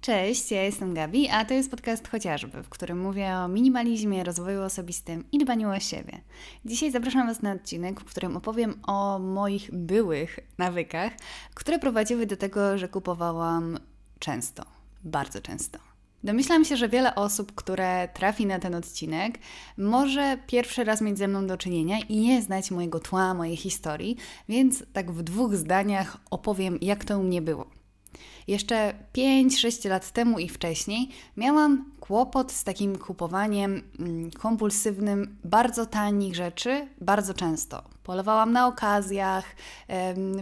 Cześć, ja jestem Gabi, a to jest podcast chociażby, w którym mówię o minimalizmie, rozwoju osobistym i dbaniu o siebie. Dzisiaj zapraszam Was na odcinek, w którym opowiem o moich byłych nawykach, które prowadziły do tego, że kupowałam często, bardzo często. Domyślam się, że wiele osób, które trafi na ten odcinek, może pierwszy raz mieć ze mną do czynienia i nie znać mojego tła, mojej historii, więc tak w dwóch zdaniach opowiem, jak to u mnie było. Jeszcze 5-6 lat temu i wcześniej miałam kłopot z takim kupowaniem mm, kompulsywnym bardzo tanich rzeczy bardzo często. Polowałam na okazjach,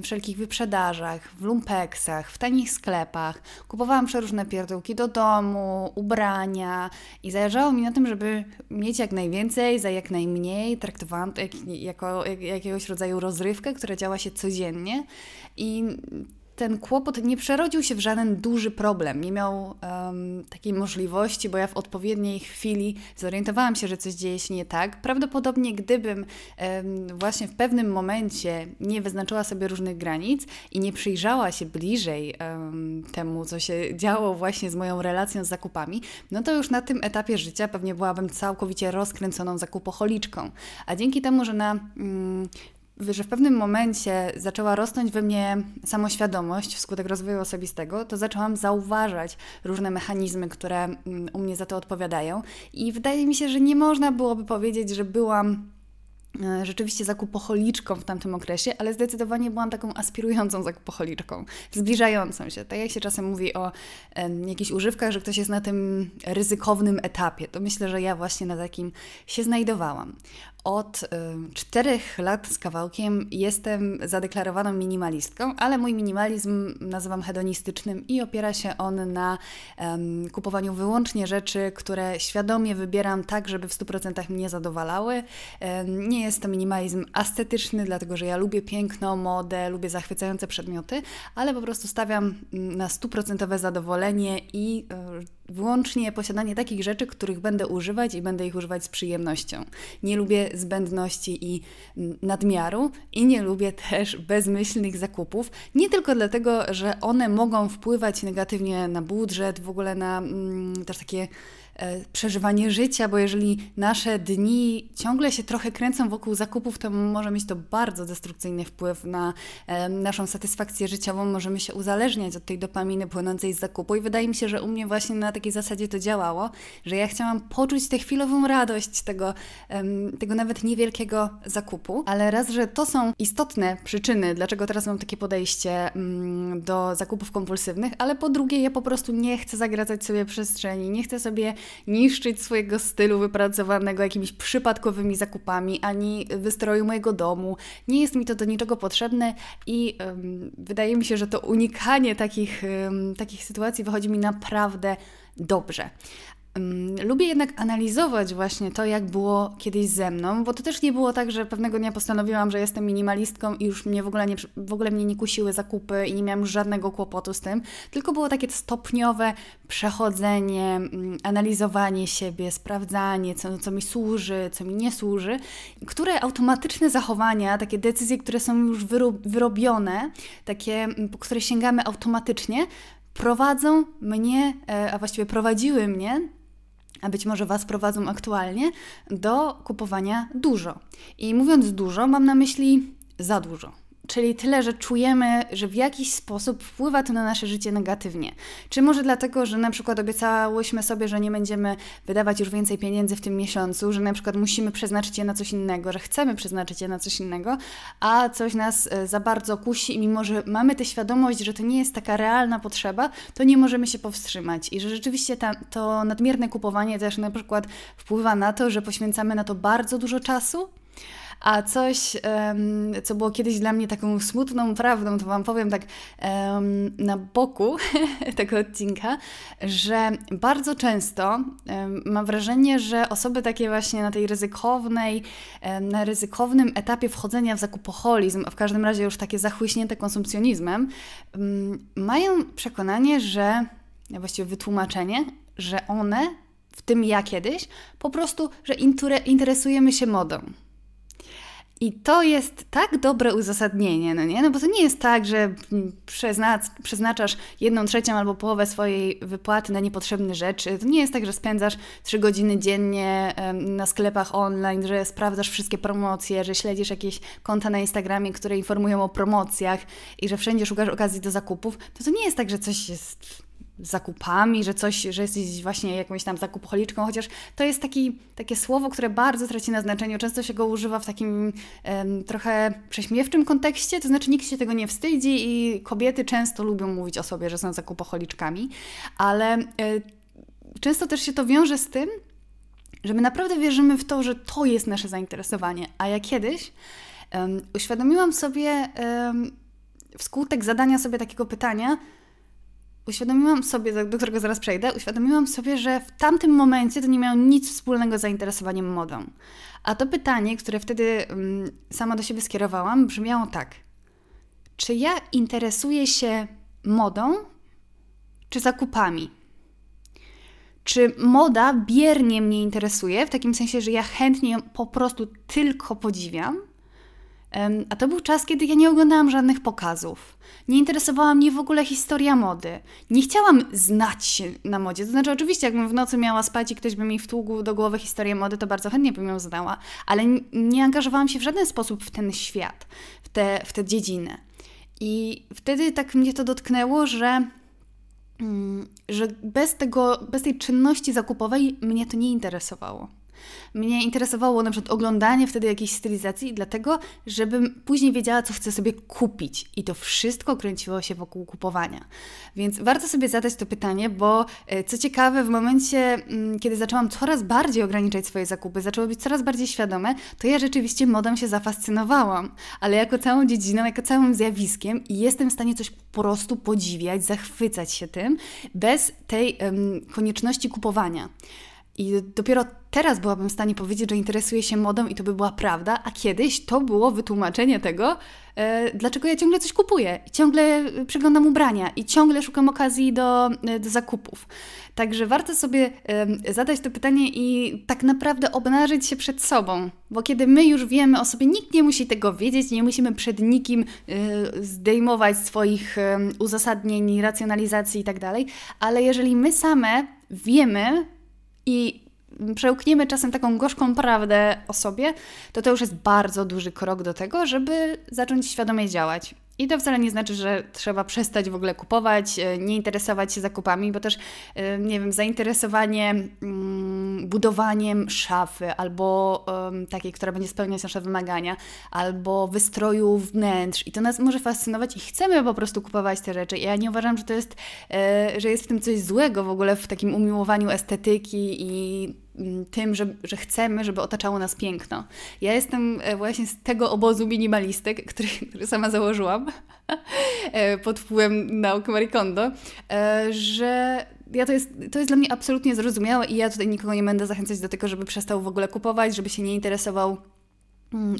wszelkich wyprzedażach, w lumpeksach, w tanich sklepach. Kupowałam przeróżne pierdółki do domu, ubrania i zależało mi na tym, żeby mieć jak najwięcej za jak najmniej. Traktowałam to jak, jako jak, jakiegoś rodzaju rozrywkę, która działa się codziennie i ten kłopot nie przerodził się w żaden duży problem. Nie miał um, takiej możliwości, bo ja w odpowiedniej chwili zorientowałam się, że coś dzieje się nie tak. Prawdopodobnie gdybym um, właśnie w pewnym momencie nie wyznaczyła sobie różnych granic i nie przyjrzała się bliżej um, temu, co się działo właśnie z moją relacją z zakupami, no to już na tym etapie życia pewnie byłabym całkowicie rozkręconą zakupocholiczką. A dzięki temu, że na mm, że w pewnym momencie zaczęła rosnąć we mnie samoświadomość wskutek rozwoju osobistego, to zaczęłam zauważać różne mechanizmy, które mm, u mnie za to odpowiadają. I wydaje mi się, że nie można byłoby powiedzieć, że byłam e, rzeczywiście zakupocholiczką w tamtym okresie, ale zdecydowanie byłam taką aspirującą zakupocholiczką, zbliżającą się. Tak jak się czasem mówi o e, jakichś używkach, że ktoś jest na tym ryzykownym etapie, to myślę, że ja właśnie na takim się znajdowałam. Od y, czterech lat z kawałkiem jestem zadeklarowaną minimalistką, ale mój minimalizm nazywam hedonistycznym i opiera się on na um, kupowaniu wyłącznie rzeczy, które świadomie wybieram tak, żeby w 100% mnie zadowalały. Um, nie jest to minimalizm estetyczny, dlatego że ja lubię piękno, modę, lubię zachwycające przedmioty, ale po prostu stawiam mm, na stuprocentowe zadowolenie i y, wyłącznie posiadanie takich rzeczy, których będę używać i będę ich używać z przyjemnością. Nie lubię zbędności i nadmiaru i nie lubię też bezmyślnych zakupów. Nie tylko dlatego, że one mogą wpływać negatywnie na budżet, w ogóle na mm, też takie przeżywanie życia, bo jeżeli nasze dni ciągle się trochę kręcą wokół zakupów, to może mieć to bardzo destrukcyjny wpływ na e, naszą satysfakcję życiową. Możemy się uzależniać od tej dopaminy płynącej z zakupu i wydaje mi się, że u mnie właśnie na takiej zasadzie to działało, że ja chciałam poczuć tę chwilową radość tego, tego nawet niewielkiego zakupu, ale raz, że to są istotne przyczyny, dlaczego teraz mam takie podejście mm, do zakupów kompulsywnych, ale po drugie, ja po prostu nie chcę zagradzać sobie przestrzeni, nie chcę sobie niszczyć swojego stylu wypracowanego jakimiś przypadkowymi zakupami, ani wystroju mojego domu. Nie jest mi to do niczego potrzebne i um, wydaje mi się, że to unikanie takich, um, takich sytuacji wychodzi mi naprawdę dobrze. Lubię jednak analizować właśnie to, jak było kiedyś ze mną, bo to też nie było tak, że pewnego dnia postanowiłam, że jestem minimalistką i już mnie w ogóle, nie, w ogóle mnie nie kusiły zakupy i nie miałam żadnego kłopotu z tym, tylko było takie stopniowe przechodzenie, analizowanie siebie, sprawdzanie, co, co mi służy, co mi nie służy, które automatyczne zachowania, takie decyzje, które są już wyrobione, takie, po które sięgamy automatycznie, prowadzą mnie, e, a właściwie prowadziły mnie a być może Was prowadzą aktualnie do kupowania dużo. I mówiąc dużo, mam na myśli za dużo. Czyli tyle, że czujemy, że w jakiś sposób wpływa to na nasze życie negatywnie. Czy może dlatego, że na przykład obiecałyśmy sobie, że nie będziemy wydawać już więcej pieniędzy w tym miesiącu, że na przykład musimy przeznaczyć je na coś innego, że chcemy przeznaczyć je na coś innego, a coś nas e, za bardzo kusi i mimo, że mamy tę świadomość, że to nie jest taka realna potrzeba, to nie możemy się powstrzymać i że rzeczywiście ta, to nadmierne kupowanie też na przykład wpływa na to, że poświęcamy na to bardzo dużo czasu, a coś, co było kiedyś dla mnie taką smutną prawdą, to Wam powiem tak na boku tego odcinka, że bardzo często mam wrażenie, że osoby takie właśnie na tej ryzykownej, na ryzykownym etapie wchodzenia w zakupoholizm, a w każdym razie już takie zachłyśnięte konsumpcjonizmem, mają przekonanie, że, właściwie wytłumaczenie, że one, w tym ja kiedyś, po prostu, że interesujemy się modą I to jest tak dobre uzasadnienie, no nie? No bo to nie jest tak, że przeznaczasz jedną trzecią albo połowę swojej wypłaty na niepotrzebne rzeczy. To nie jest tak, że spędzasz trzy godziny dziennie na sklepach online, że sprawdzasz wszystkie promocje, że śledzisz jakieś konta na Instagramie, które informują o promocjach i że wszędzie szukasz okazji do zakupów. To to nie jest tak, że coś jest zakupami, że coś, że jesteś właśnie jakąś tam zakupholiczką, chociaż to jest taki, takie słowo, które bardzo traci na znaczeniu. Często się go używa w takim um, trochę prześmiewczym kontekście, to znaczy nikt się tego nie wstydzi i kobiety często lubią mówić o sobie, że są zakupoholiczkami, ale y, często też się to wiąże z tym, że my naprawdę wierzymy w to, że to jest nasze zainteresowanie. A ja kiedyś um, uświadomiłam sobie um, wskutek zadania sobie takiego pytania, uświadomiłam sobie, do którego zaraz przejdę, uświadomiłam sobie, że w tamtym momencie to nie miało nic wspólnego z zainteresowaniem modą. A to pytanie, które wtedy um, sama do siebie skierowałam, brzmiało tak. Czy ja interesuję się modą, czy zakupami? Czy moda biernie mnie interesuje, w takim sensie, że ja chętnie ją po prostu tylko podziwiam? A to był czas, kiedy ja nie oglądałam żadnych pokazów. Nie interesowała mnie w ogóle historia mody. Nie chciałam znać się na modzie. To znaczy, oczywiście, jakbym w nocy miała spać i ktoś by mi wtługł do głowy historię mody, to bardzo chętnie bym ją znała, ale nie angażowałam się w żaden sposób w ten świat, w tę w te dziedzinę. I wtedy tak mnie to dotknęło, że, mm, że bez, tego, bez tej czynności zakupowej mnie to nie interesowało. Mnie interesowało na przykład oglądanie wtedy jakiejś stylizacji, dlatego, żebym później wiedziała, co chcę sobie kupić. I to wszystko kręciło się wokół kupowania. Więc warto sobie zadać to pytanie, bo e, co ciekawe, w momencie, mm, kiedy zaczęłam coraz bardziej ograniczać swoje zakupy, zaczęły być coraz bardziej świadome, to ja rzeczywiście modą się zafascynowałam. Ale jako całą dziedziną, jako całym zjawiskiem i jestem w stanie coś po prostu podziwiać, zachwycać się tym, bez tej um, konieczności kupowania. I dopiero teraz byłabym w stanie powiedzieć, że interesuję się modą i to by była prawda, a kiedyś to było wytłumaczenie tego, e, dlaczego ja ciągle coś kupuję, ciągle przeglądam ubrania i ciągle szukam okazji do, e, do zakupów. Także warto sobie e, zadać to pytanie i tak naprawdę obnażyć się przed sobą, bo kiedy my już wiemy o sobie, nikt nie musi tego wiedzieć, nie musimy przed nikim e, zdejmować swoich e, uzasadnień, racjonalizacji i tak ale jeżeli my same wiemy, i przełkniemy czasem taką gorzką prawdę o sobie, to to już jest bardzo duży krok do tego, żeby zacząć świadomie działać. I to wcale nie znaczy, że trzeba przestać w ogóle kupować, e, nie interesować się zakupami, bo też, e, nie wiem, zainteresowanie mm, budowaniem szafy albo takiej, która będzie spełniać nasze wymagania, albo wystroju wnętrz. I to nas może fascynować i chcemy po prostu kupować te rzeczy. Ja nie uważam, że to jest, e, że jest w tym coś złego w ogóle w takim umiłowaniu estetyki i tym, że, że chcemy, żeby otaczało nas piękno. Ja jestem e, właśnie z tego obozu minimalistek, który, który sama założyłam e, pod wpływem nauk Marie Kondo, e, że ja to, jest, to jest dla mnie absolutnie zrozumiałe i ja tutaj nikogo nie będę zachęcać do tego, żeby przestał w ogóle kupować, żeby się nie interesował Mm,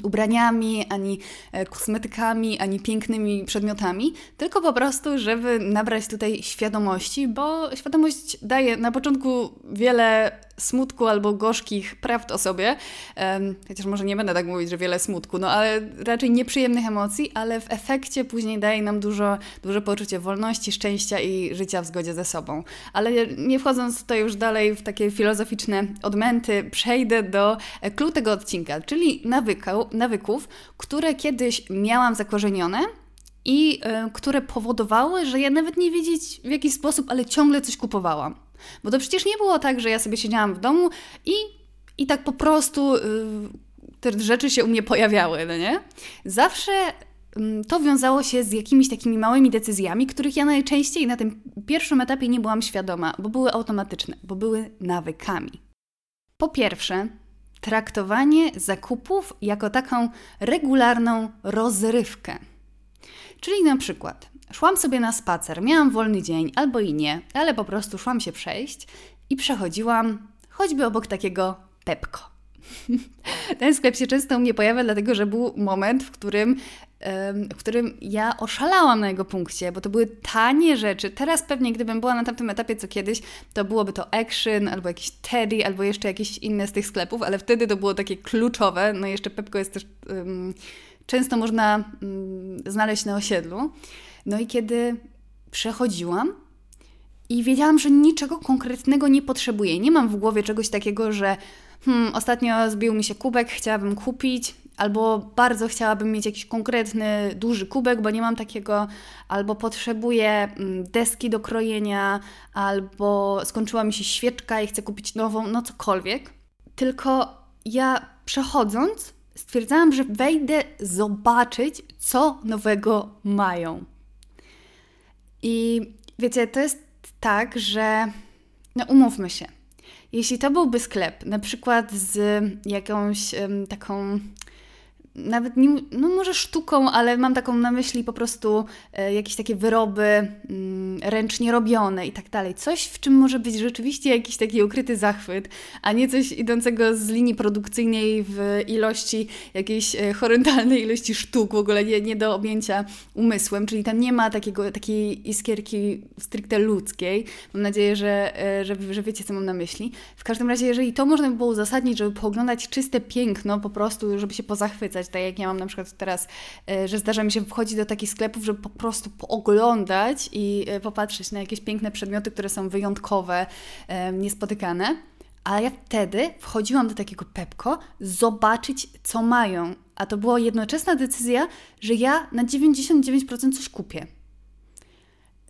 ubraniami, ani e, kosmetykami, ani pięknymi przedmiotami, tylko po prostu, żeby nabrać tutaj świadomości, bo świadomość daje na początku wiele smutku albo gorzkich prawd o sobie, chociaż może nie będę tak mówić, że wiele smutku, no ale raczej nieprzyjemnych emocji, ale w efekcie później daje nam dużo, duże poczucie wolności, szczęścia i życia w zgodzie ze sobą. Ale nie wchodząc tutaj już dalej w takie filozoficzne odmęty, przejdę do klucz tego odcinka, czyli nawyku, nawyków, które kiedyś miałam zakorzenione i y, które powodowały, że ja nawet nie wiedzieć w jaki sposób, ale ciągle coś kupowałam. Bo to przecież nie było tak, że ja sobie siedziałam w domu i, i tak po prostu y, te rzeczy się u mnie pojawiały, no nie? Zawsze y, to wiązało się z jakimiś takimi małymi decyzjami, których ja najczęściej na tym pierwszym etapie nie byłam świadoma, bo były automatyczne, bo były nawykami. Po pierwsze, traktowanie zakupów jako taką regularną rozrywkę. Czyli na przykład szłam sobie na spacer, miałam wolny dzień albo i nie, ale po prostu szłam się przejść i przechodziłam choćby obok takiego Pepko. Ten sklep się często u mnie pojawia, dlatego że był moment, w którym w którym ja oszalałam na jego punkcie, bo to były tanie rzeczy. Teraz pewnie, gdybym była na tamtym etapie co kiedyś, to byłoby to Action, albo jakiś Teddy, albo jeszcze jakieś inne z tych sklepów, ale wtedy to było takie kluczowe. No i jeszcze Pepko jest też um, często można um, znaleźć na osiedlu. No i kiedy przechodziłam, i wiedziałam, że niczego konkretnego nie potrzebuję. Nie mam w głowie czegoś takiego, że hmm, ostatnio zbił mi się kubek, chciałabym kupić, albo bardzo chciałabym mieć jakiś konkretny, duży kubek, bo nie mam takiego, albo potrzebuję mm, deski do krojenia, albo skończyła mi się świeczka i chcę kupić nową, no cokolwiek. Tylko ja przechodząc, stwierdzałam, że wejdę zobaczyć, co nowego mają. I wiecie, to jest tak, że no umówmy się. Jeśli to byłby sklep, na przykład z jakąś um, taką nawet nie, no może sztuką, ale mam taką na myśli po prostu e, jakieś takie wyroby mm, ręcznie robione i tak dalej. Coś, w czym może być rzeczywiście jakiś taki ukryty zachwyt, a nie coś idącego z linii produkcyjnej w ilości jakiejś e, horrendalnej ilości sztuk, w ogóle nie, nie do objęcia umysłem, czyli tam nie ma takiego, takiej iskierki stricte ludzkiej. Mam nadzieję, że, e, że, że wiecie, co mam na myśli. W każdym razie, jeżeli to można by było uzasadnić, żeby pooglądać czyste piękno po prostu, żeby się pozachwycać, tak jak ja mam na przykład teraz, e, że zdarza mi się wchodzić do takich sklepów, żeby po prostu pooglądać i e, popatrzeć na jakieś piękne przedmioty, które są wyjątkowe, e, niespotykane. A ja wtedy wchodziłam do takiego Pepko, zobaczyć, co mają. A to była jednoczesna decyzja, że ja na 99% coś kupię.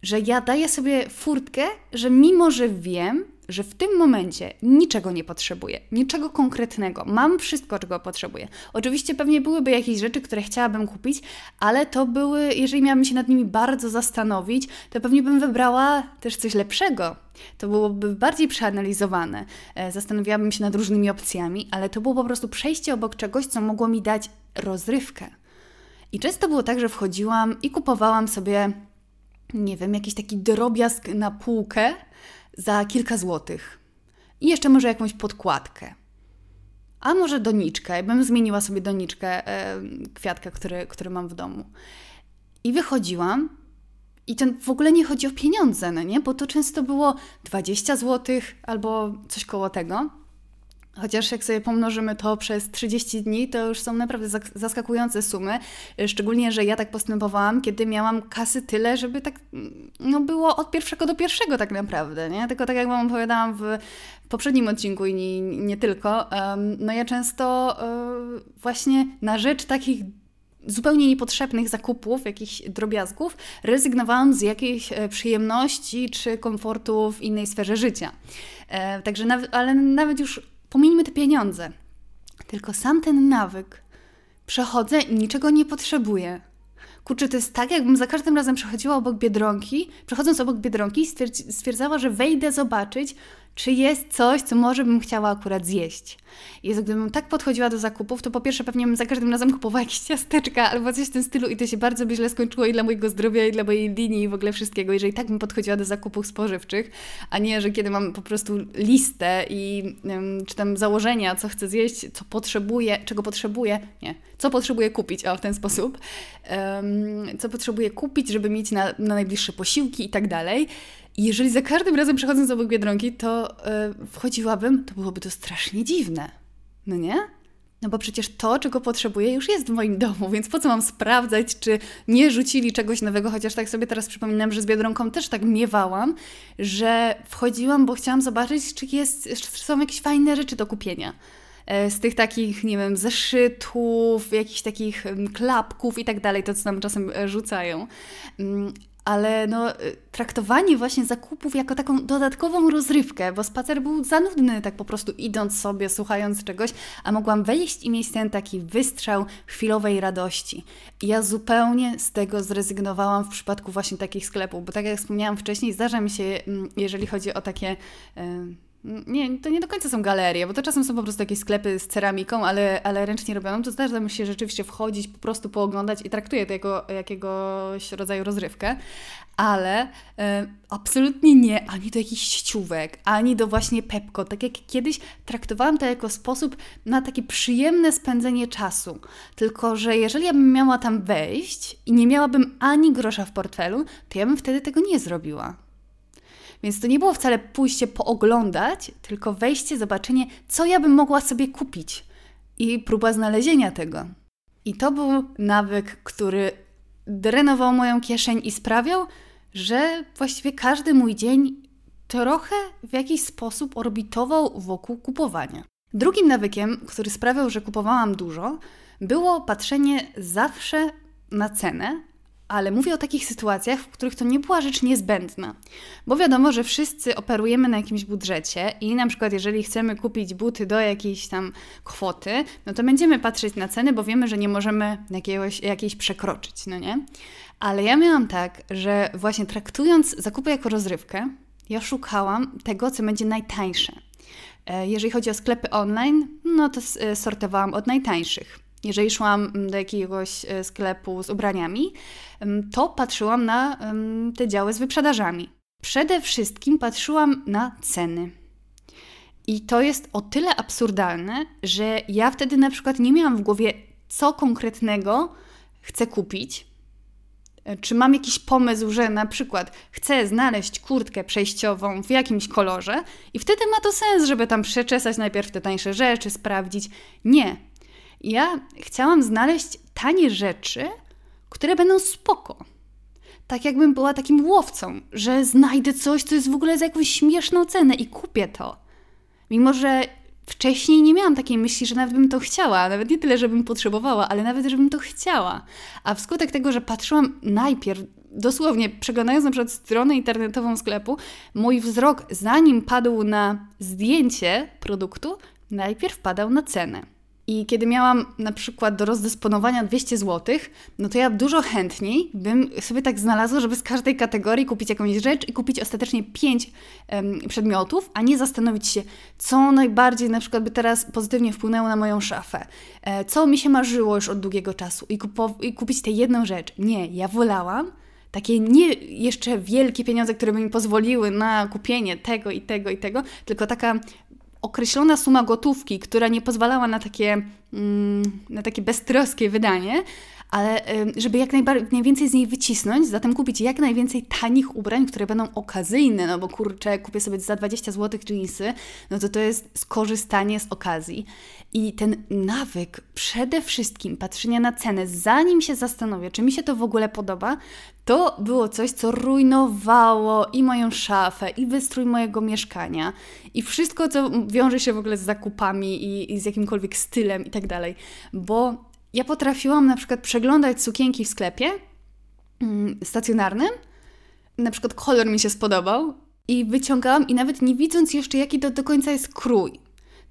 Że ja daję sobie furtkę, że mimo, że wiem, że w tym momencie niczego nie potrzebuję, niczego konkretnego, mam wszystko, czego potrzebuję. Oczywiście pewnie byłyby jakieś rzeczy, które chciałabym kupić, ale to były, jeżeli miałabym się nad nimi bardzo zastanowić, to pewnie bym wybrała też coś lepszego. To byłoby bardziej przeanalizowane. E, zastanawiałabym się nad różnymi opcjami, ale to było po prostu przejście obok czegoś, co mogło mi dać rozrywkę. I często było tak, że wchodziłam i kupowałam sobie, nie wiem, jakiś taki drobiazg na półkę, za kilka złotych. I jeszcze może jakąś podkładkę. A może doniczkę. Ja bym zmieniła sobie doniczkę, e, kwiatka, który, który mam w domu. I wychodziłam i to w ogóle nie chodzi o pieniądze, no nie? Bo to często było 20 zł albo coś koło tego. Chociaż jak sobie pomnożymy to przez 30 dni, to już są naprawdę zaskakujące sumy. Szczególnie, że ja tak postępowałam, kiedy miałam kasy tyle, żeby tak no, było od pierwszego do pierwszego tak naprawdę, nie? Tylko tak jak Wam opowiadałam w poprzednim odcinku i nie, nie tylko, no ja często um, właśnie na rzecz takich zupełnie niepotrzebnych zakupów, jakichś drobiazgów, rezygnowałam z jakiejś e, przyjemności czy komfortu w innej sferze życia. E, także, ale nawet już Pomijmy te pieniądze. Tylko sam ten nawyk. Przechodzę i niczego nie potrzebuję. Kurczę, to jest tak, jakbym za każdym razem przechodziła obok Biedronki, przechodząc obok Biedronki, stwierdzała, że wejdę zobaczyć, czy jest coś, co może bym chciała akurat zjeść. Jezu, gdybym tak podchodziła do zakupów, to po pierwsze pewnie bym za każdym razem kupowała jakieś ciasteczka albo coś w tym stylu i to się bardzo by źle skończyło i dla mojego zdrowia, i dla mojej linii, i w ogóle wszystkiego, jeżeli tak bym podchodziła do zakupów spożywczych, a nie, że kiedy mam po prostu listę i um, czytam założenia, co chcę zjeść, co potrzebuję, czego potrzebuję, nie, co potrzebuję kupić, o, w ten sposób, um, co potrzebuję kupić, żeby mieć na, na najbliższe posiłki i tak dalej, i jeżeli za każdym razem przechodząc obok Biedronki, to yy, wchodziłabym, to byłoby to strasznie dziwne. No nie? No bo przecież to, czego potrzebuję, już jest w moim domu, więc po co mam sprawdzać, czy nie rzucili czegoś nowego, chociaż tak sobie teraz przypominam, że z Biedronką też tak miewałam, że wchodziłam, bo chciałam zobaczyć, czy, jest, czy są jakieś fajne rzeczy do kupienia e, z tych takich, nie wiem, zeszytów, jakichś takich klapków i tak dalej, to co tam czasem e, rzucają. Ale no, y, traktowanie właśnie zakupów jako taką dodatkową rozrywkę, bo spacer był za nudny, tak po prostu idąc sobie, słuchając czegoś, a mogłam wejść i mieć ten taki wystrzał chwilowej radości. I ja zupełnie z tego zrezygnowałam w przypadku właśnie takich sklepów, bo tak jak wspomniałam wcześniej, zdarza mi się, mm, jeżeli chodzi o takie Nie, to nie do końca są galerie, bo to czasem są po prostu jakieś sklepy z ceramiką, ale, ale ręcznie robioną. To zdarza mi się rzeczywiście wchodzić, po prostu pooglądać i traktuję to jako jakiegoś rodzaju rozrywkę, ale e, absolutnie nie ani do jakichś sieciówek, ani do właśnie Pepko. Tak jak kiedyś traktowałam to jako sposób na takie przyjemne spędzenie czasu. Tylko, że jeżeli ja bym miała tam wejść i nie miałabym ani grosza w portfelu, to ja bym wtedy tego nie zrobiła. Więc to nie było wcale pójście pooglądać, tylko wejście, zobaczenie, co ja bym mogła sobie kupić i próba znalezienia tego. I to był nawyk, który drenował moją kieszeń i sprawiał, że właściwie każdy mój dzień trochę w jakiś sposób orbitował wokół kupowania. Drugim nawykiem, który sprawiał, że kupowałam dużo, było patrzenie zawsze na cenę, ale mówię o takich sytuacjach, w których to nie była rzecz niezbędna. Bo wiadomo, że wszyscy operujemy na jakimś budżecie i na przykład jeżeli chcemy kupić buty do jakiejś tam kwoty, no to będziemy patrzeć na ceny, bo wiemy, że nie możemy jakiegoś, jakiejś przekroczyć, no nie? Ale ja miałam tak, że właśnie traktując zakupy jako rozrywkę, ja szukałam tego, co będzie najtańsze. E, jeżeli chodzi o sklepy online, no to e, sortowałam od najtańszych. Jeżeli szłam do jakiegoś e, sklepu z ubraniami, to patrzyłam na te działy z wyprzedażami. Przede wszystkim patrzyłam na ceny. I to jest o tyle absurdalne, że ja wtedy na przykład nie miałam w głowie, co konkretnego chcę kupić. E, czy mam jakiś pomysł, że na przykład chcę znaleźć kurtkę przejściową w jakimś kolorze, i wtedy ma to sens, żeby tam przeczesać najpierw te tańsze rzeczy, sprawdzić. Nie. Ja chciałam znaleźć tanie rzeczy, które będą spoko. Tak jakbym była takim łowcą, że znajdę coś, co jest w ogóle za jakąś śmieszną cenę i kupię to. Mimo, że wcześniej nie miałam takiej myśli, że nawet bym to chciała, nawet nie tyle, żebym potrzebowała, ale nawet, żebym to chciała. A wskutek tego, że patrzyłam najpierw, dosłownie przeglądając na przykład stronę internetową sklepu, mój wzrok, zanim padł na zdjęcie produktu, najpierw padał na cenę. I kiedy miałam na przykład do rozdysponowania 200 zł, no to ja dużo chętniej bym sobie tak znalazła, żeby z każdej kategorii kupić jakąś rzecz i kupić ostatecznie 5 um, przedmiotów, a nie zastanowić się, co najbardziej na przykład by teraz pozytywnie wpłynęło na moją szafę, e, co mi się marzyło już od długiego czasu i, i kupić tę jedną rzecz. Nie, ja wolałam takie nie jeszcze wielkie pieniądze, które by mi pozwoliły na kupienie tego i tego i tego, tylko taka określona suma gotówki, która nie pozwalała na takie, mm, na takie beztroskie wydanie, ale żeby jak najwięcej z niej wycisnąć, zatem kupić jak najwięcej tanich ubrań, które będą okazyjne, no bo kurczę, kupię sobie za 20 zł jeansy, no to to jest skorzystanie z okazji. I ten nawyk przede wszystkim patrzenia na cenę, zanim się zastanowię, czy mi się to w ogóle podoba, to było coś, co rujnowało i moją szafę, i wystrój mojego mieszkania, i wszystko, co wiąże się w ogóle z zakupami i, i z jakimkolwiek stylem i tak dalej. Bo ja potrafiłam na przykład przeglądać sukienki w sklepie mm, stacjonarnym, na przykład kolor mi się spodobał i wyciągałam i nawet nie widząc jeszcze jaki to do końca jest krój,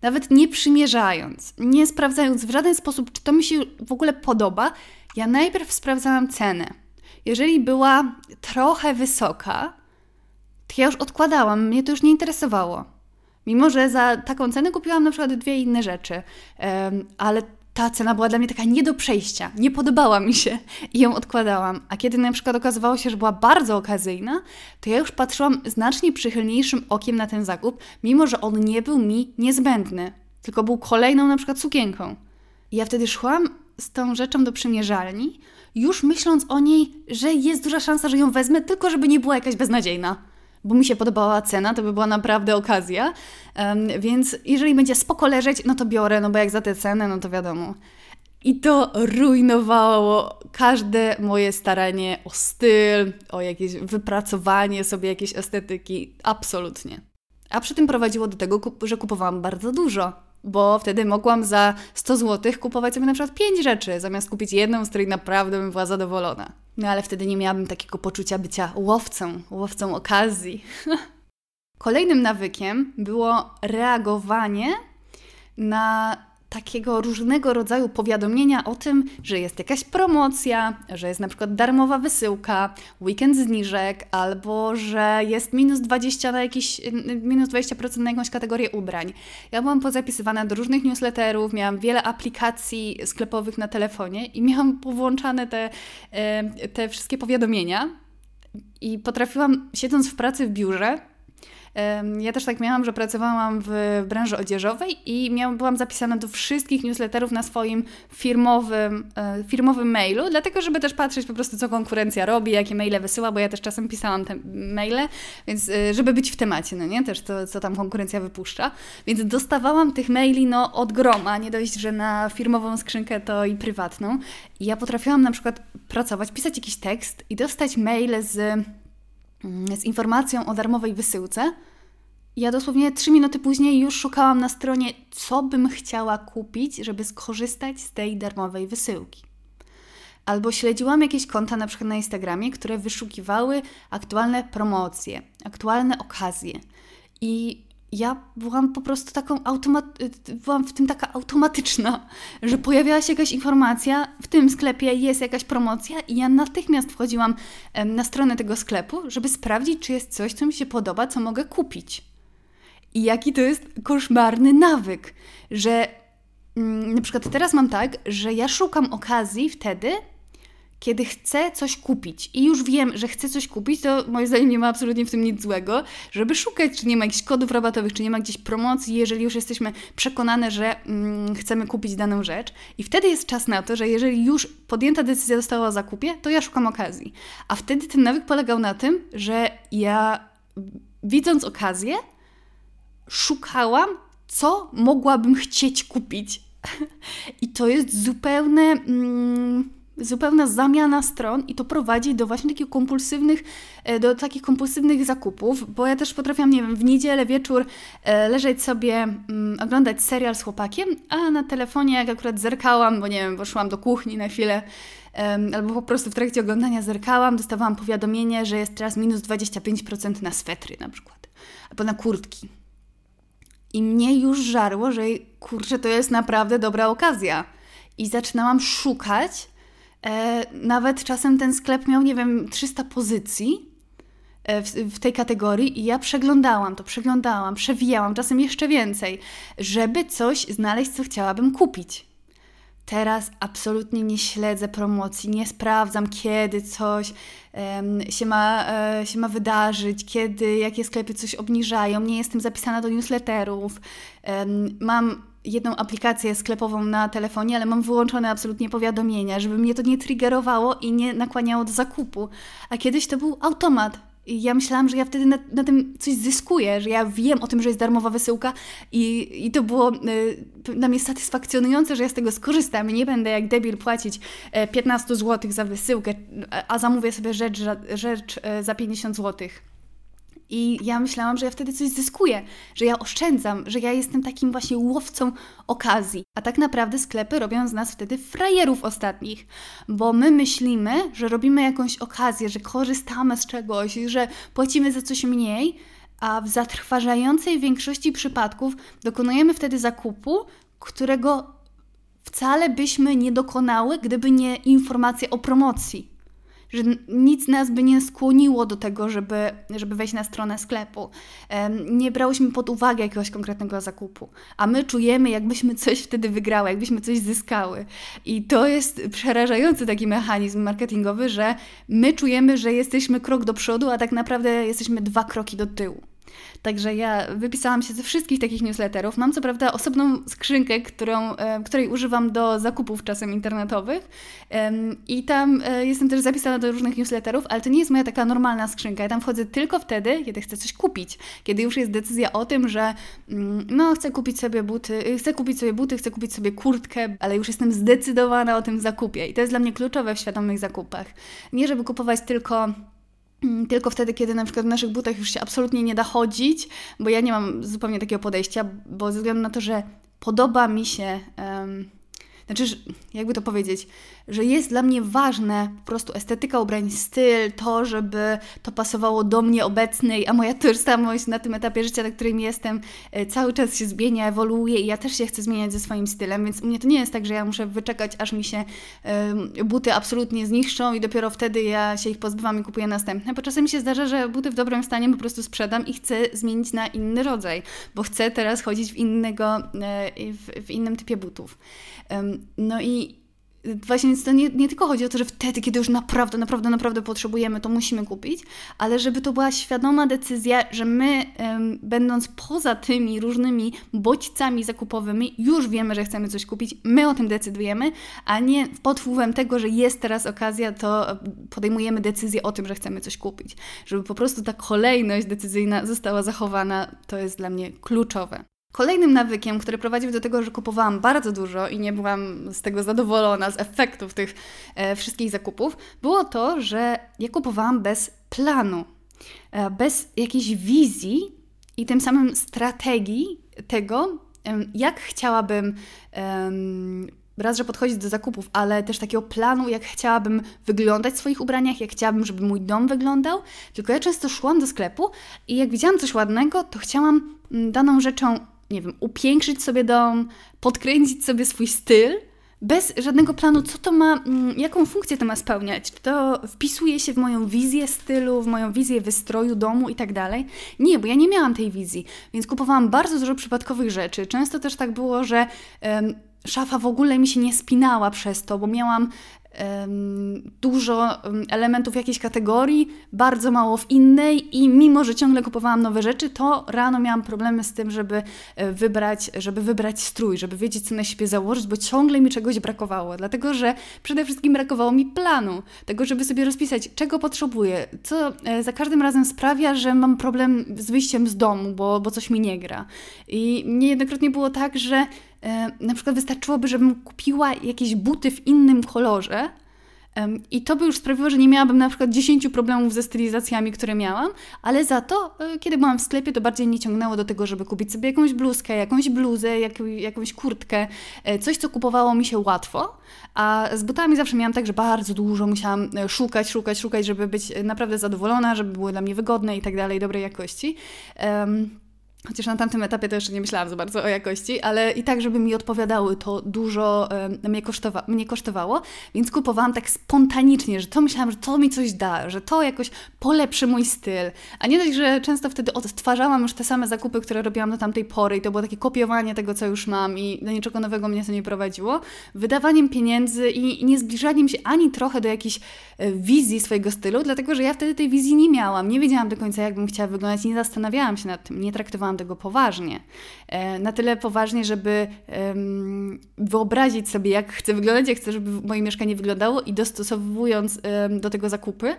nawet nie przymierzając, nie sprawdzając w żaden sposób, czy to mi się w ogóle podoba, ja najpierw sprawdzałam cenę. Jeżeli była trochę wysoka, to ja już odkładałam, mnie to już nie interesowało. Mimo, że za taką cenę kupiłam na przykład dwie inne rzeczy, ale ta cena była dla mnie taka nie do przejścia, nie podobała mi się i ją odkładałam. A kiedy na przykład okazywało się, że była bardzo okazyjna, to ja już patrzyłam znacznie przychylniejszym okiem na ten zakup, mimo że on nie był mi niezbędny, tylko był kolejną na przykład sukienką. I ja wtedy szłam z tą rzeczą do przymierzalni, już myśląc o niej, że jest duża szansa, że ją wezmę, tylko żeby nie była jakaś beznadziejna bo mi się podobała cena, to by była naprawdę okazja. Um, więc jeżeli będzie spoko leżeć, no to biorę, no bo jak za tę cenę, no to wiadomo. I to rujnowało każde moje staranie o styl, o jakieś wypracowanie sobie jakiejś estetyki. Absolutnie. A przy tym prowadziło do tego, że kupowałam bardzo dużo bo wtedy mogłam za 100 zł kupować sobie na przykład 5 rzeczy, zamiast kupić jedną, z której naprawdę bym była zadowolona. No ale wtedy nie miałabym takiego poczucia bycia łowcą, łowcą okazji. Kolejnym nawykiem było reagowanie na takiego różnego rodzaju powiadomienia o tym, że jest jakaś promocja, że jest na przykład darmowa wysyłka, weekend zniżek, albo że jest minus 20 na jakiś, minus 20% na jakąś kategorię ubrań. Ja byłam pozapisywana do różnych newsletterów, miałam wiele aplikacji sklepowych na telefonie i miałam powłączane te, te wszystkie powiadomienia i potrafiłam, siedząc w pracy w biurze, ja też tak miałam, że pracowałam w branży odzieżowej i miałam, byłam zapisana do wszystkich newsletterów na swoim firmowym, e, firmowym mailu, dlatego żeby też patrzeć po prostu, co konkurencja robi, jakie maile wysyła, bo ja też czasem pisałam te maile, więc e, żeby być w temacie, no nie? Też to, co tam konkurencja wypuszcza. Więc dostawałam tych maili no od groma, nie dość, że na firmową skrzynkę to i prywatną. I ja potrafiłam na przykład pracować, pisać jakiś tekst i dostać maile z Mm, z informacją o darmowej wysyłce. Ja dosłownie trzy minuty później już szukałam na stronie, co bym chciała kupić, żeby skorzystać z tej darmowej wysyłki. Albo śledziłam jakieś konta na przykład na Instagramie, które wyszukiwały aktualne promocje, aktualne okazje. I ja byłam po prostu taką byłam w tym taka automatyczna, że pojawiała się jakaś informacja, w tym sklepie jest jakaś promocja i ja natychmiast wchodziłam na stronę tego sklepu, żeby sprawdzić, czy jest coś, co mi się podoba, co mogę kupić. I jaki to jest koszmarny nawyk, że mm, na przykład teraz mam tak, że ja szukam okazji wtedy, kiedy chcę coś kupić i już wiem, że chcę coś kupić, to moim zdaniem nie ma absolutnie w tym nic złego, żeby szukać, czy nie ma jakichś kodów rabatowych, czy nie ma gdzieś promocji, jeżeli już jesteśmy przekonane, że mm, chcemy kupić daną rzecz. I wtedy jest czas na to, że jeżeli już podjęta decyzja została o zakupie, to ja szukam okazji. A wtedy ten nawyk polegał na tym, że ja widząc okazję, szukałam, co mogłabym chcieć kupić. I to jest zupełne. Mm, zupełna zamiana stron i to prowadzi do właśnie takich kompulsywnych, e, do takich kompulsywnych zakupów, bo ja też potrafiłam, nie wiem, w niedzielę wieczór e, leżeć sobie, mm, oglądać serial z chłopakiem, a na telefonie jak akurat zerkałam, bo nie wiem, poszłam do kuchni na chwilę, albo po prostu w trakcie oglądania zerkałam, dostawałam powiadomienie, że jest teraz minus 25% na swetry na przykład, albo na kurtki. I mnie już żarło, że kurczę, to jest naprawdę dobra okazja. I zaczynałam szukać E, nawet czasem ten sklep miał, nie wiem, 300 pozycji e, w, w, tej kategorii i ja przeglądałam to, przeglądałam, przewijałam, czasem jeszcze więcej, żeby coś znaleźć, co chciałabym kupić. Teraz absolutnie nie śledzę promocji, nie sprawdzam, kiedy coś um, się, ma, e, się ma wydarzyć, kiedy jakie sklepy coś obniżają. Nie jestem zapisana do newsletterów. Um, mam jedną aplikację sklepową na telefonie, ale mam wyłączone absolutnie powiadomienia, żeby mnie to nie triggerowało i nie nakłaniało do zakupu. A kiedyś to był automat. I ja myślałam, że ja wtedy na, na, tym coś zyskuję, że ja wiem o tym, że jest darmowa wysyłka i, i to było y, dla mnie satysfakcjonujące, że ja z tego skorzystam i nie będę jak debil płacić 15 e, zł za wysyłkę, a zamówię sobie rzecz, rzecz e, za 50 złotych. I ja myślałam, że ja wtedy coś zyskuję, że ja oszczędzam, że ja jestem takim właśnie łowcą okazji. A tak naprawdę sklepy robią z nas wtedy frajerów ostatnich, bo my myślimy, że robimy jakąś okazję, że korzystamy z czegoś, że płacimy za coś mniej, a w zatrważającej większości przypadków dokonujemy wtedy zakupu, którego wcale byśmy nie dokonały, gdyby nie informacje o promocji że nic nas by nie skłoniło do tego, żeby, żeby wejść na stronę sklepu. Nie brałyśmy pod uwagę jakiegoś konkretnego zakupu, a my czujemy, jakbyśmy coś wtedy wygrały, jakbyśmy coś zyskały. I to jest przerażający taki mechanizm marketingowy, że my czujemy, że jesteśmy krok do przodu, a tak naprawdę jesteśmy dwa kroki do tyłu. Także ja wypisałam się ze wszystkich takich newsletterów. Mam co prawda osobną skrzynkę, którą, której używam do zakupów czasem internetowych i tam e, jestem też zapisana do różnych newsletterów, ale to nie jest moja taka normalna skrzynka. Ja tam wchodzę tylko wtedy, kiedy chcę coś kupić. Kiedy już jest decyzja o tym, że mm, no chcę kupić sobie buty, y, chcę kupić sobie buty, chcę kupić sobie kurtkę, ale już jestem zdecydowana o tym zakupie. I to jest dla mnie kluczowe w świadomych zakupach. Nie żeby kupować tylko tylko wtedy, kiedy na przykład w naszych butach już się absolutnie nie da chodzić, bo ja nie mam zupełnie takiego podejścia, bo ze względu na to, że podoba mi się um, znaczy, jakby to powiedzieć, że jest dla mnie ważne po prostu estetyka ubrań, styl, to, żeby to pasowało do mnie obecnej, a moja tożsamość na tym etapie życia, na którym jestem, e, cały czas się zmienia, ewoluuje i ja też się chcę zmieniać ze swoim stylem, więc u mnie to nie jest tak, że ja muszę wyczekać, aż mi się buty absolutnie zniszczą i dopiero wtedy ja się ich pozbywam i kupuję następne, bo czasem mi się zdarza, że buty w dobrym stanie po prostu sprzedam i chcę zmienić na inny rodzaj, bo chcę teraz chodzić w innego, e, w, w innym typie butów. No i Właśnie to nie, nie tylko chodzi o to, że wtedy, kiedy już naprawdę, naprawdę, naprawdę potrzebujemy, to musimy kupić, ale żeby to była świadoma decyzja, że my, będąc poza tymi różnymi bodźcami zakupowymi, już wiemy, że chcemy coś kupić, my o tym decydujemy, a nie pod wpływem tego, że jest teraz okazja, to podejmujemy decyzję o tym, że chcemy coś kupić. Żeby po prostu ta kolejność decyzyjna została zachowana, to jest dla mnie kluczowe. Kolejnym nawykiem, który prowadził do tego, że kupowałam bardzo dużo i nie byłam z tego zadowolona, z efektów tych e, wszystkich zakupów, było to, że ja kupowałam bez planu, e, bez jakiejś wizji i tym samym strategii tego, e, jak chciałabym raz, że podchodzić do zakupów, ale też takiego planu, jak chciałabym wyglądać w swoich ubraniach, jak chciałabym, żeby mój dom wyglądał. Tylko ja często szłam do sklepu i jak widziałam coś ładnego, to chciałam mm, daną rzeczą nie wiem, upiększyć sobie dom, podkręcić sobie swój styl, bez żadnego planu, co to ma, mm, jaką funkcję to ma spełniać. Czy to wpisuje się w moją wizję stylu, w moją wizję wystroju domu i tak dalej. Nie, bo ja nie miałam tej wizji, więc kupowałam bardzo dużo przypadkowych rzeczy. Często też tak było, że um, szafa w ogóle mi się nie spinała przez to, bo miałam dużo elementów jakiejś kategorii, bardzo mało w innej i mimo, że ciągle kupowałam nowe rzeczy, to rano miałam problemy z tym, żeby e, wybrać, żeby wybrać strój, żeby wiedzieć, co na siebie założyć, bo ciągle mi czegoś brakowało, dlatego, że przede wszystkim brakowało mi planu, tego, żeby sobie rozpisać, czego potrzebuję, co e, za każdym razem sprawia, że mam problem z wyjściem z domu, bo, bo coś mi nie gra. I niejednokrotnie było tak, że na przykład wystarczyłoby, żebym kupiła jakieś buty w innym kolorze, i to by już sprawiło, że nie miałabym na przykład 10 problemów ze stylizacjami, które miałam, ale za to, e, kiedy byłam w sklepie, to bardziej mnie ciągnęło do tego, żeby kupić sobie jakąś bluzkę, jakąś bluzę, jak, jakąś kurtkę, e, coś, co kupowało mi się łatwo. A z butami zawsze miałam tak, że bardzo dużo musiałam szukać, szukać, szukać, żeby być naprawdę zadowolona, żeby były dla mnie wygodne i tak dalej, dobrej jakości. Um, Chociaż na tamtym etapie to jeszcze nie myślałam za bardzo o jakości, ale i tak, żeby mi odpowiadały, to dużo um, mnie, kosztowa mnie kosztowało, więc kupowałam tak spontanicznie, że to myślałam, że to mi coś da, że to jakoś polepszy mój styl. A nie dość, że często wtedy odtwarzałam już te same zakupy, które robiłam do tamtej pory i to było takie kopiowanie tego, co już mam i do niczego nowego mnie to nie prowadziło. Wydawaniem pieniędzy i nie zbliżaniem się ani trochę do jakiejś e, wizji swojego stylu, dlatego, że ja wtedy tej wizji nie miałam. Nie wiedziałam do końca, jak bym chciała wyglądać nie zastanawiałam się nad tym, nie traktowałam tego poważnie. E, na tyle poważnie, żeby wyobrazić sobie, jak chcę wyglądać, jak chcę, żeby moje mieszkanie wyglądało i dostosowując do tego zakupy,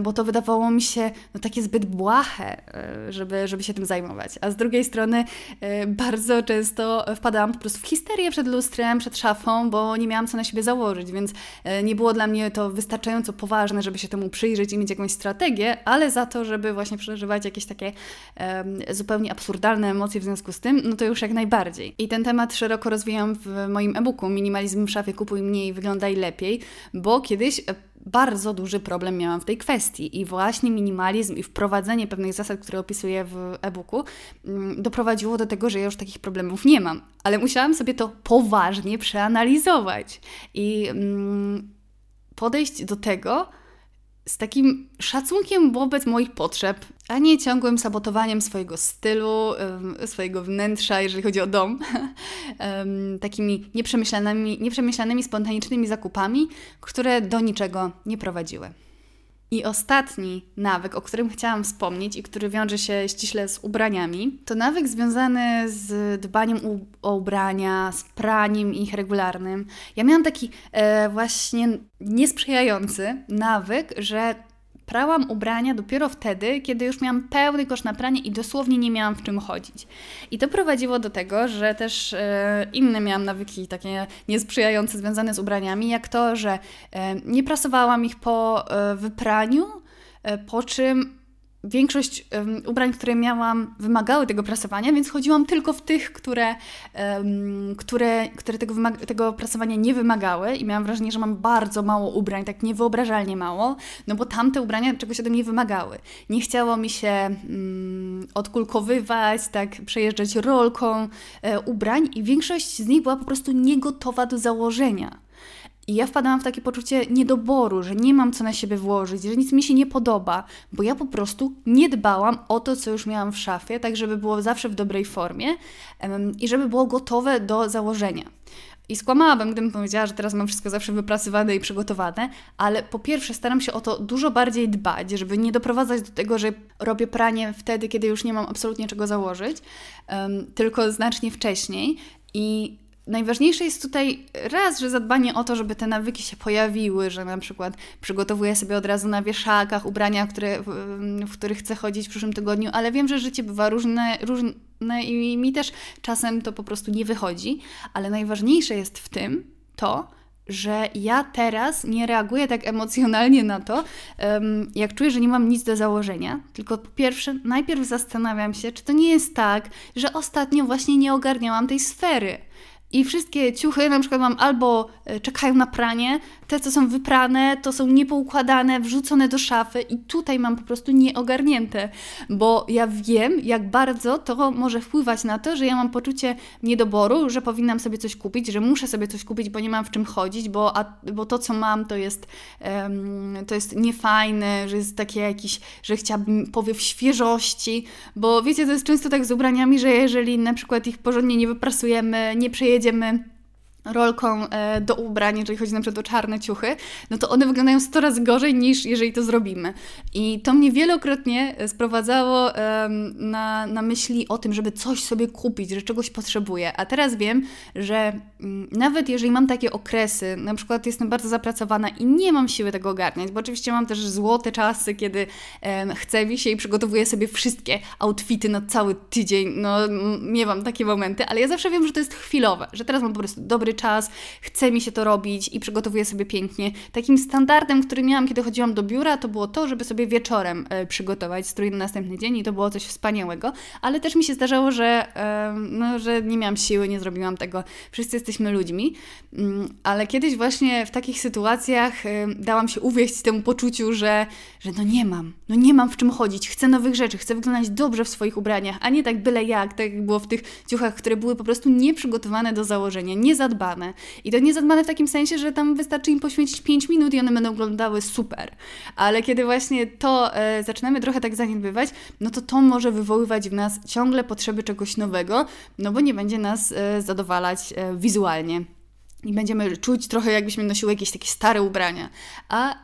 bo to wydawało mi się no, takie zbyt błahe, e, żeby, żeby się tym zajmować. A z drugiej strony e, bardzo często wpadałam po prostu w histerię przed lustrem, przed szafą, bo nie miałam co na siebie założyć, więc nie było dla mnie to wystarczająco poważne, żeby się temu przyjrzeć i mieć jakąś strategię, ale za to, żeby właśnie przeżywać jakieś takie zupełnie absurdalne emocje w związku z tym, no to już jak najbardziej. I ten temat szeroko rozwijam w moim e-booku Minimalizm w szafie, kupuj mniej, wyglądaj lepiej, bo kiedyś e, bardzo duży problem miałam w tej kwestii i właśnie minimalizm i wprowadzenie pewnych zasad, które opisuję w e-booku, mm, doprowadziło do tego, że ja już takich problemów nie mam. Ale musiałam sobie to poważnie przeanalizować i mm, podejść do tego, z takim szacunkiem wobec moich potrzeb, a nie ciągłym sabotowaniem swojego stylu, swojego wnętrza, jeżeli chodzi o dom, takimi nieprzemyślanymi, nieprzemyślanymi, spontanicznymi zakupami, które do niczego nie prowadziły. I ostatni nawyk, o którym chciałam wspomnieć i który wiąże się ściśle z ubraniami, to nawyk związany z dbaniem o ubrania, z praniem ich regularnym. Ja miałam taki e, właśnie niesprzyjający nawyk, że Prałam ubrania dopiero wtedy, kiedy już miałam pełny kosz na pranie i dosłownie nie miałam w czym chodzić. I to prowadziło do tego, że też e, inne miałam nawyki takie niesprzyjające związane z ubraniami, jak to, że e, nie prasowałam ich po e, wypraniu, e, po czym większość um, ubrań, które miałam, wymagały tego prasowania, więc chodziłam tylko w tych, które, um, które, które tego, tego prasowania nie wymagały i miałam wrażenie, że mam bardzo mało ubrań, tak niewyobrażalnie mało, no bo tamte ubrania czegoś ode mnie wymagały. Nie chciało mi się um, odkulkowywać, tak przejeżdżać rolką e, ubrań i większość z nich była po prostu niegotowa do założenia. I ja wpadałam w takie poczucie niedoboru, że nie mam co na siebie włożyć, że nic mi się nie podoba, bo ja po prostu nie dbałam o to, co już miałam w szafie, tak żeby było zawsze w dobrej formie um, i żeby było gotowe do założenia. I skłamałabym, gdybym powiedziała, że teraz mam wszystko zawsze wypracowane i przygotowane, ale po pierwsze staram się o to dużo bardziej dbać, żeby nie doprowadzać do tego, że robię pranie wtedy, kiedy już nie mam absolutnie czego założyć, um, tylko znacznie wcześniej. I najważniejsze jest tutaj raz, że zadbanie o to, żeby te nawyki się pojawiły, że na przykład przygotowuję sobie od razu na wieszakach ubrania, które, w których chcę chodzić w przyszłym tygodniu, ale wiem, że życie bywa różne, różne i mi też czasem to po prostu nie wychodzi, ale najważniejsze jest w tym to, że ja teraz nie reaguję tak emocjonalnie na to, jak czuję, że nie mam nic do założenia. Tylko po pierwsze, najpierw zastanawiam się, czy to nie jest tak, że ostatnio właśnie nie ogarniałam tej sfery i wszystkie ciuchy na przykład mam albo e, czekają na pranie, te co są wyprane to są niepoukładane, wrzucone do szafy i tutaj mam po prostu nieogarnięte, bo ja wiem jak bardzo to może wpływać na to, że ja mam poczucie niedoboru, że powinnam sobie coś kupić, że muszę sobie coś kupić, bo nie mam w czym chodzić, bo, a, bo to co mam to jest, um, to jest niefajne, że jest takie jakiś, że chciałabym powiew świeżości, bo wiecie to jest często tak z ubraniami, że jeżeli na przykład ich porządnie nie wyprasujemy, nie przejedziemy jedziemy rolką e, do ubrań, jeżeli chodzi na przykład o czarne ciuchy, no to one wyglądają 100 razy gorzej niż jeżeli to zrobimy. I to mnie wielokrotnie sprowadzało na, na myśli o tym, żeby coś sobie kupić, że czegoś potrzebuję. A teraz wiem, że mm, nawet jeżeli mam takie okresy, na przykład jestem bardzo zapracowana i nie mam siły tego ogarniać, bo oczywiście mam też złote czasy, kiedy chcę mi się i przygotowuję sobie wszystkie outfity na cały tydzień, no miewam takie momenty, ale ja zawsze wiem, że to jest chwilowe, że teraz mam po prostu dobry czas, chce mi się to robić i przygotowuję sobie pięknie. Takim standardem, który miałam, kiedy chodziłam do biura, to było to, żeby sobie wieczorem e, przygotować strój na następny dzień i to było coś wspaniałego, ale też mi się zdarzało, że, no, że nie miałam siły, nie zrobiłam tego. Wszyscy jesteśmy ludźmi, mm, ale kiedyś właśnie w takich sytuacjach e, dałam się uwieść temu poczuciu, że, że no nie mam, no nie mam w czym chodzić, chcę nowych rzeczy, chcę wyglądać dobrze w swoich ubraniach, a nie tak byle jak, tak jak było w tych ciuchach, które były po prostu nieprzygotowane do założenia, niezadbane zadbane. I to nie zadbane w takim sensie, że tam wystarczy im poświęcić 5 minut i one będą wyglądały super. Ale kiedy właśnie to e, zaczynamy trochę tak zaniedbywać, no to to może wywoływać w nas ciągle potrzeby czegoś nowego, no bo nie będzie nas e, zadowalać e, wizualnie i będziemy czuć trochę jakbyśmy nosiły jakieś takie stare ubrania. A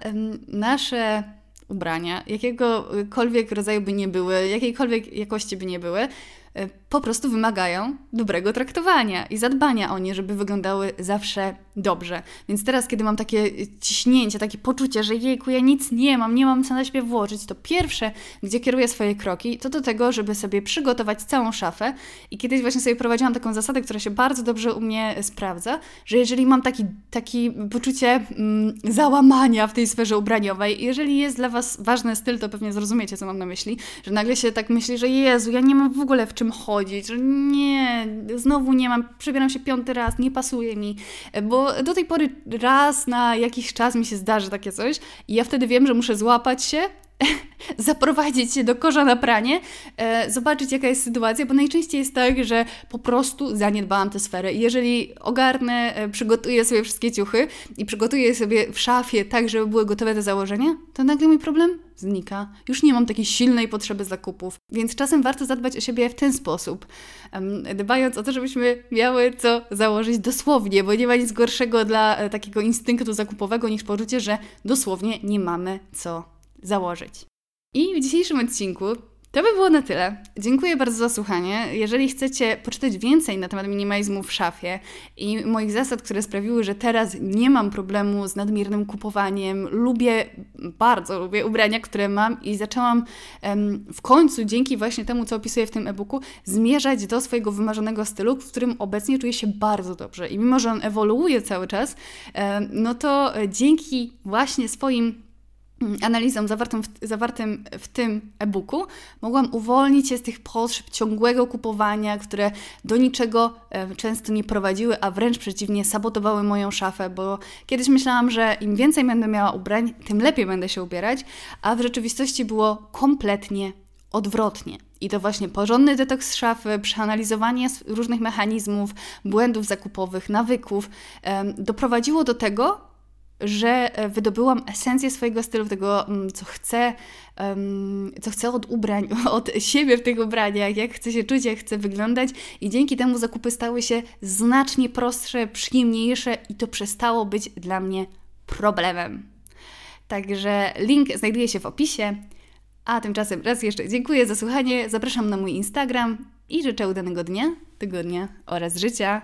nasze ubrania, jakiegokolwiek rodzaju by nie były, jakiejkolwiek jakości by nie były, E, po prostu wymagają dobrego traktowania i zadbania o nie, żeby wyglądały zawsze dobrze. Więc teraz, kiedy mam takie ciśnięcie, takie poczucie, że jejku, ja nic nie mam, nie mam co na siebie włożyć, to pierwsze, gdzie kieruję swoje kroki, to do tego, żeby sobie przygotować całą szafę. I kiedyś właśnie sobie prowadziłam taką zasadę, która się bardzo dobrze u mnie sprawdza, że jeżeli mam taki, taki poczucie mm, załamania w tej sferze ubraniowej, jeżeli jest dla Was ważny styl, to pewnie zrozumiecie, co mam na myśli, że nagle się tak myśli, że Jezu, ja nie mam w ogóle w czym chodzić, że nie, znowu nie mam, przebieram się piąty raz, nie pasuje mi, bo do tej pory raz na jakiś czas mi się zdarzy takie coś i ja wtedy wiem, że muszę złapać się, zaprowadzić się do korza na pranie, e, zobaczyć jaka jest sytuacja, bo najczęściej jest tak, że po prostu zaniedbałam tę sferę. Jeżeli ogarnę, e, przygotuję sobie wszystkie ciuchy i przygotuję je sobie w szafie tak, żeby były gotowe do założenia, to nagle mój problem znika. Już nie mam takiej silnej potrzeby zakupów, więc czasem warto zadbać o siebie w ten sposób, dbając o to, żebyśmy miały co założyć dosłownie, bo nie ma nic gorszego dla e, takiego instynktu zakupowego niż poczucie, że dosłownie nie mamy co założyć. I w dzisiejszym odcinku to by było na tyle. Dziękuję bardzo za słuchanie. Jeżeli chcecie poczytać więcej na temat minimalizmu w szafie i moich zasad, które sprawiły, że teraz nie mam problemu z nadmiernym kupowaniem, lubię, bardzo lubię ubrania, które mam i zaczęłam em, w końcu, dzięki właśnie temu, co opisuję w tym e-booku, zmierzać do swojego wymarzonego stylu, w którym obecnie czuję się bardzo dobrze. I mimo, że on ewoluuje cały czas, em, no to dzięki właśnie swoim analizą zawartą w, zawartym w tym e-booku, mogłam uwolnić się z tych potrzeb ciągłego kupowania, które do niczego e, często nie prowadziły, a wręcz przeciwnie, sabotowały moją szafę, bo kiedyś myślałam, że im więcej będę miała ubrań, tym lepiej będę się ubierać, a w rzeczywistości było kompletnie odwrotnie. I to właśnie porządny detoks szafy, przeanalizowanie różnych mechanizmów, błędów zakupowych, nawyków doprowadziło do tego, że e, wydobyłam esencję swojego stylu, tego, mm, co chcę, co chcę od ubrań, od siebie w tych ubraniach, jak chcę się czuć, jak chcę wyglądać, i dzięki temu zakupy stały się znacznie prostsze, przyjemniejsze, i to przestało być dla mnie problemem. Także link znajduje się w opisie. A tymczasem raz jeszcze dziękuję za słuchanie, zapraszam na mój Instagram i życzę udanego dnia, tygodnia oraz życia.